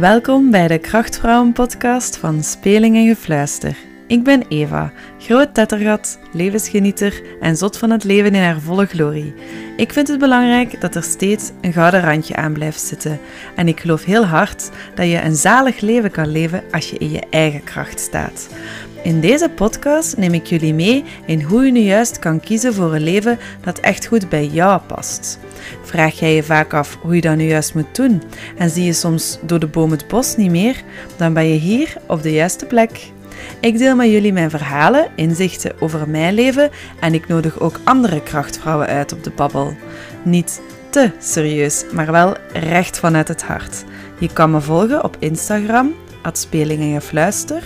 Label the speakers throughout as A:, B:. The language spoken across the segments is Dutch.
A: Welkom bij de Krachtvrouwen podcast van Speling en Gefluister. Ik ben Eva, groot tettergat, levensgenieter en zot van het leven in haar volle glorie. Ik vind het belangrijk dat er steeds een gouden randje aan blijft zitten. En ik geloof heel hard dat je een zalig leven kan leven als je in je eigen kracht staat. In deze podcast neem ik jullie mee in hoe je nu juist kan kiezen voor een leven dat echt goed bij jou past. Vraag jij je vaak af hoe je dat nu juist moet doen en zie je soms door de boom het bos niet meer, dan ben je hier op de juiste plek. Ik deel met jullie mijn verhalen, inzichten over mijn leven en ik nodig ook andere krachtvrouwen uit op de babbel. Niet te serieus, maar wel recht vanuit het hart. Je kan me volgen op Instagram, Speling en Gefluister.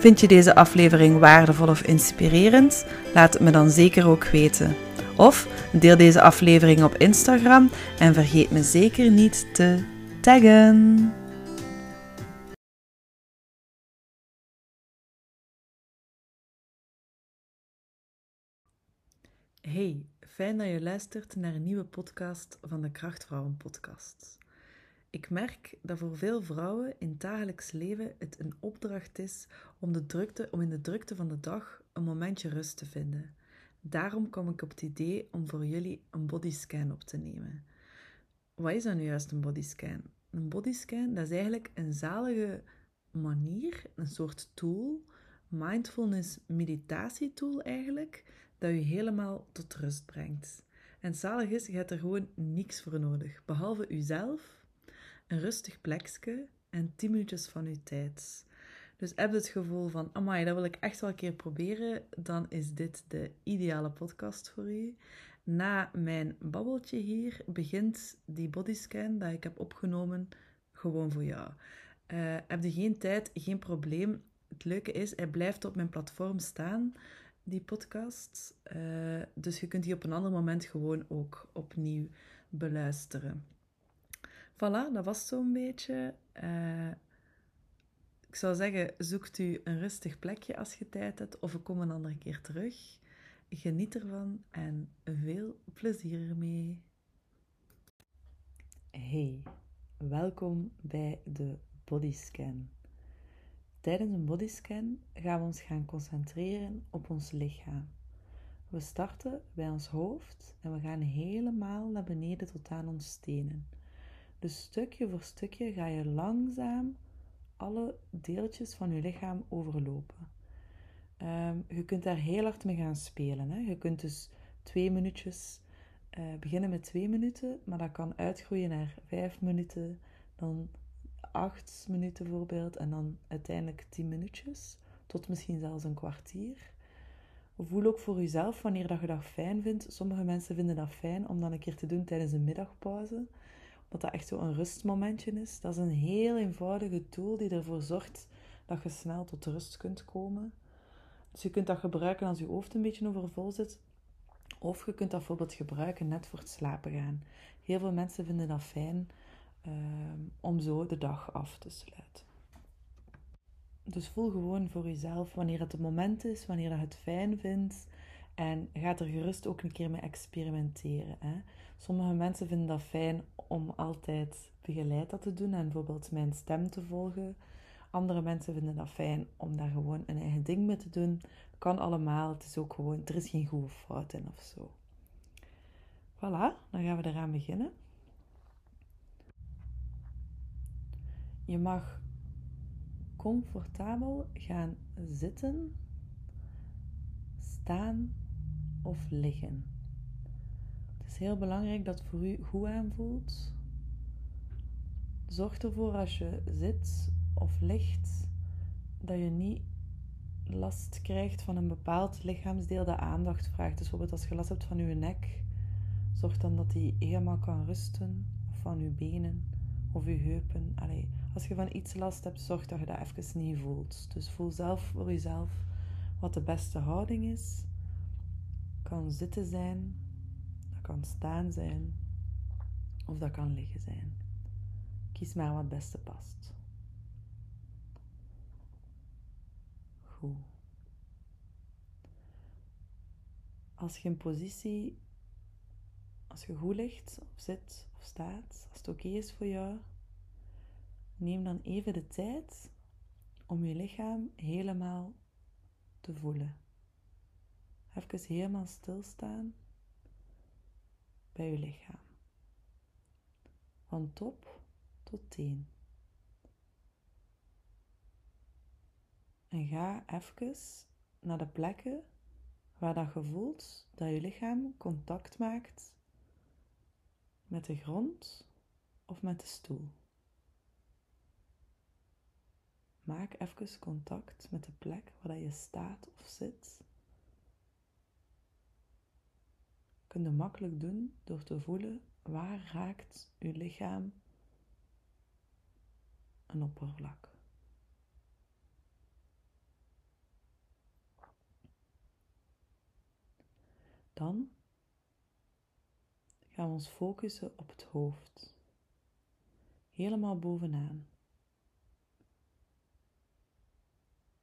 A: Vind je deze aflevering waardevol of inspirerend? Laat het me dan zeker ook weten. Of deel deze aflevering op Instagram en vergeet me zeker niet te taggen. Hey, fijn dat je luistert naar een nieuwe podcast van de Krachtvrouwen Podcast. Ik merk dat voor veel vrouwen in het dagelijks leven het een opdracht is om, de drukte, om in de drukte van de dag een momentje rust te vinden. Daarom kom ik op het idee om voor jullie een bodyscan op te nemen. Wat is dan nu juist een bodyscan? Een bodyscan dat is eigenlijk een zalige manier, een soort tool, mindfulness meditatietool eigenlijk, dat je helemaal tot rust brengt. En zalig is, je hebt er gewoon niks voor nodig, behalve uzelf, een rustig plekje en 10 minuutjes van je tijd. Dus heb je het gevoel van, amai, dat wil ik echt wel een keer proberen, dan is dit de ideale podcast voor u. Na mijn babbeltje hier begint die bodyscan dat ik heb opgenomen gewoon voor jou. Uh, heb je geen tijd, geen probleem. Het leuke is, hij blijft op mijn platform staan, die podcast. Uh, dus je kunt die op een ander moment gewoon ook opnieuw beluisteren. Voilà, dat was zo'n beetje. Uh, ik zou zeggen, zoekt u een rustig plekje als je tijd hebt, of ik kom een andere keer terug. Geniet ervan en veel plezier ermee. Hey, welkom bij de bodyscan. Tijdens een bodyscan gaan we ons gaan concentreren op ons lichaam. We starten bij ons hoofd en we gaan helemaal naar beneden tot aan ons stenen. Dus stukje voor stukje ga je langzaam alle deeltjes van je lichaam overlopen. Ehm, je kunt daar heel hard mee gaan spelen. Hè? Je kunt dus twee minuutjes uh, beginnen met twee minuten, maar dat kan uitgroeien naar vijf minuten, dan acht minuten bijvoorbeeld, en dan uiteindelijk tien minuutjes, tot misschien zelfs een kwartier. Voel ook voor jezelf wanneer dat je dat fijn vindt. Sommige mensen vinden dat fijn om dat een keer te doen tijdens een middagpauze dat dat echt zo een rustmomentje is. Dat is een heel eenvoudige tool die ervoor zorgt dat je snel tot rust kunt komen. Dus je kunt dat gebruiken als je hoofd een beetje overvol zit. Of je kunt dat bijvoorbeeld gebruiken net voor het slapen gaan. Heel veel mensen vinden dat fijn ehm, om zo de dag af te sluiten. Dus voel gewoon voor jezelf wanneer het het moment is, wanneer je het fijn vindt. En ga er gerust ook een keer mee experimenteren. Hè. Sommige mensen vinden dat fijn om altijd begeleid dat te doen en bijvoorbeeld mijn stem te volgen. Andere mensen vinden dat fijn om daar gewoon een eigen ding mee te doen. Kan allemaal. Het is ook gewoon, er is geen goede fout in of zo. Voilà, dan gaan we eraan beginnen. Je mag comfortabel gaan zitten, staan of liggen. Het is heel belangrijk dat het voor u goed aanvoelt. Zorg ervoor als je zit of ligt dat je niet last krijgt van een bepaald lichaamsdeel dat aandacht vraagt. Dus bijvoorbeeld als je last hebt van je nek, zorg dan dat die helemaal kan rusten. Of van je benen of je heupen. Allee, als je van iets last hebt, zorg dat je dat even niet voelt. Dus voel zelf voor jezelf wat de beste houding is kan zitten zijn, dat kan staan zijn of dat kan liggen zijn. Kies maar wat het beste past. Goed. Als je in positie, als je goed ligt of zit of staat, als het oké is voor jou, neem dan even de tijd om je lichaam helemaal te voelen. Even helemaal stilstaan bij je lichaam. Van top tot teen. En ga even naar de plekken waar dat je voelt dat je lichaam contact maakt met de grond of met de stoel. Maak even contact met de plek waar je staat of zit. Kun je makkelijk doen door te voelen waar raakt je lichaam een oppervlak. Dan gaan we ons focussen op het hoofd. Helemaal bovenaan.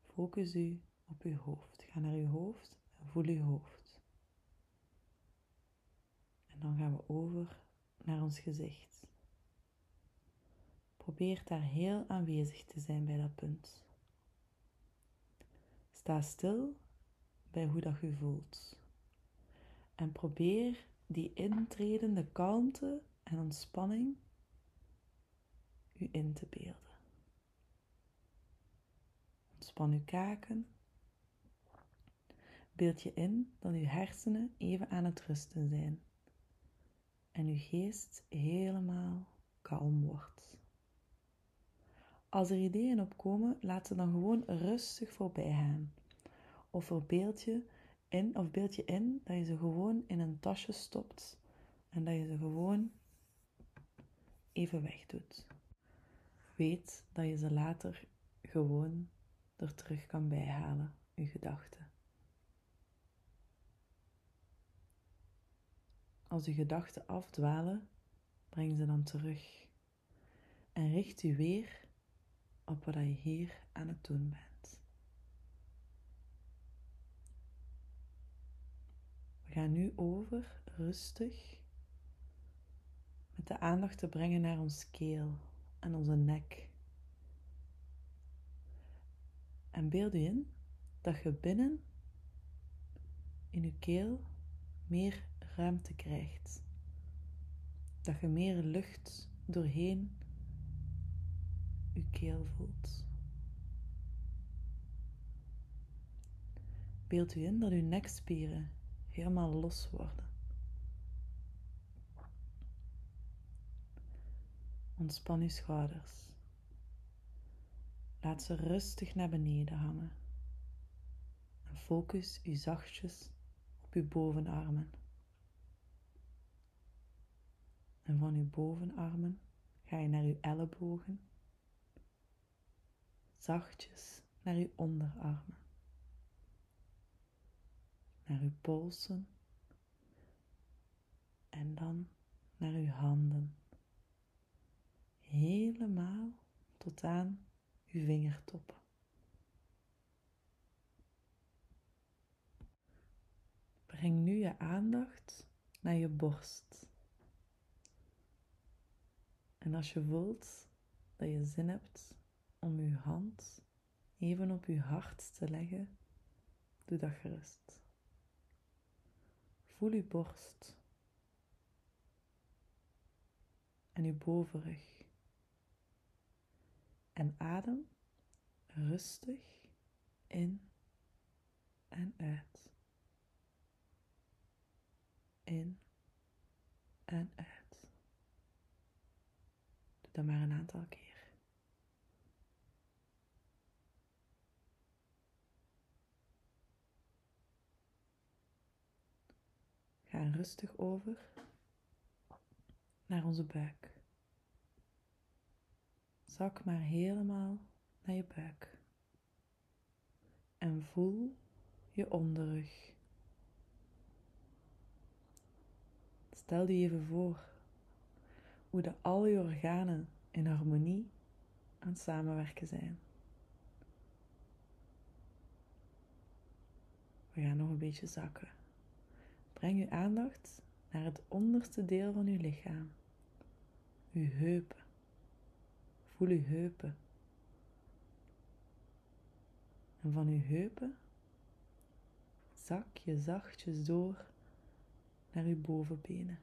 A: Focus u op uw hoofd. Ga naar uw hoofd en voel uw hoofd. En dan gaan we over naar ons gezicht. Probeer daar heel aanwezig te zijn bij dat punt. Sta stil bij hoe dat je voelt. En probeer die intredende kalmte en ontspanning u in te beelden. Ontspan uw kaken. Beeld je in dat uw hersenen even aan het rusten zijn en uw geest helemaal kalm wordt. Als er ideeën opkomen, laat ze dan gewoon rustig voorbij gaan. Of verbeeld je in, of beeld je in dat je ze gewoon in een tasje stopt en dat je ze gewoon even wegdoet. Weet dat je ze later gewoon er terug kan bijhalen, je gedachten. Als je gedachten afdwalen, breng ze dan terug en richt u weer op wat je hier aan het doen bent. We gaan nu over rustig met de aandacht te brengen naar ons keel en onze nek. En beeld u in dat je binnen in je keel meer ruimte krijgt. Dat je meer lucht doorheen je keel voelt. Beeld u in dat uw nekspieren helemaal los worden. Ontspan uw schouders. Laat ze rustig naar beneden hangen. En focus u zachtjes op uw bovenarmen. En van uw bovenarmen ga je naar uw ellebogen, zachtjes naar uw onderarmen, naar uw polsen en dan naar uw handen. Helemaal tot aan uw vingertoppen. Breng nu je aandacht naar je borst. En als je voelt dat je zin hebt om je hand even op je hart te leggen, doe dat gerust. Voel je borst en je bovenrug. En adem rustig in en uit. In en uit. Dan maar een aantal keer. Ga rustig over naar onze buik. Zak maar helemaal naar je buik. En voel je onderrug. Stel je even voor hoe de al je organen in harmonie aan het samenwerken zijn. We gaan nog een beetje zakken. Breng uw aandacht naar het onderste deel van uw lichaam, uw heupen. Voel uw heupen. En van uw heupen zak je zachtjes door naar uw bovenbenen.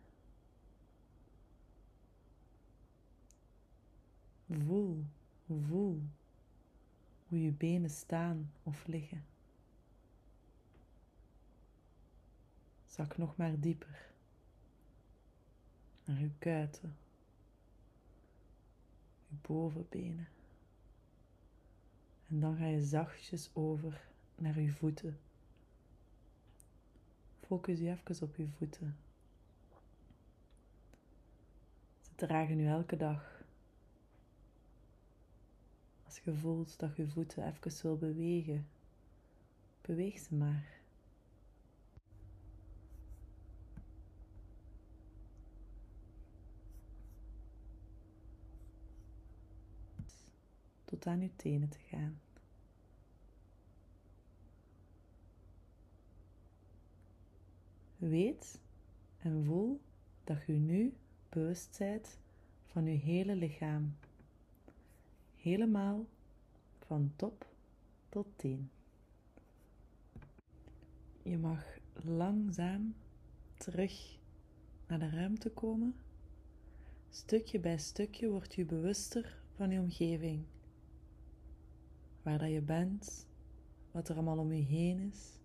A: Voel, voel hoe je benen staan of liggen. Zak nog maar dieper naar uw kuiten, uw bovenbenen. En dan ga je zachtjes over naar uw voeten. Focus je even op uw voeten. Ze dragen u elke dag. Als je voelt dat je voeten even wil bewegen, beweeg ze maar. Tot aan uw tenen te gaan. Weet en voel dat je nu bewust bent van je hele lichaam. Helemaal van top tot teen. Je mag langzaam terug naar de ruimte komen. Stukje bij stukje word je bewuster van je omgeving. Waar dat je bent, wat er allemaal om je heen is,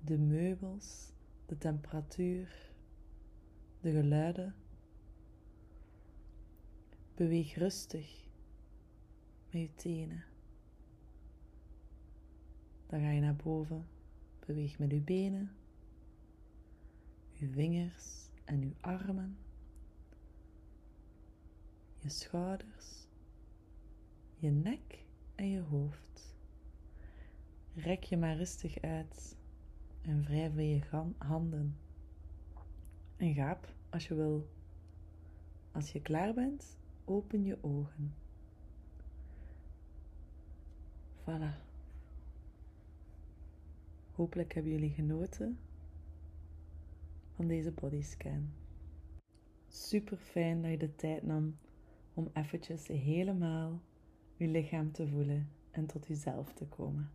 A: de meubels, de temperatuur, de geluiden. Beweeg rustig met je tenen. Dan ga je naar boven. Beweeg met je benen, je vingers en je armen, je schouders, je nek en je hoofd. Rek je maar rustig uit en wrijf je handen. En gaap als je wil. Als je klaar bent, open je ogen. Voilà. Hopelijk hebben jullie genoten van deze bodyscan. Super fijn dat je de tijd nam om eventjes helemaal je lichaam te voelen en tot jezelf te komen.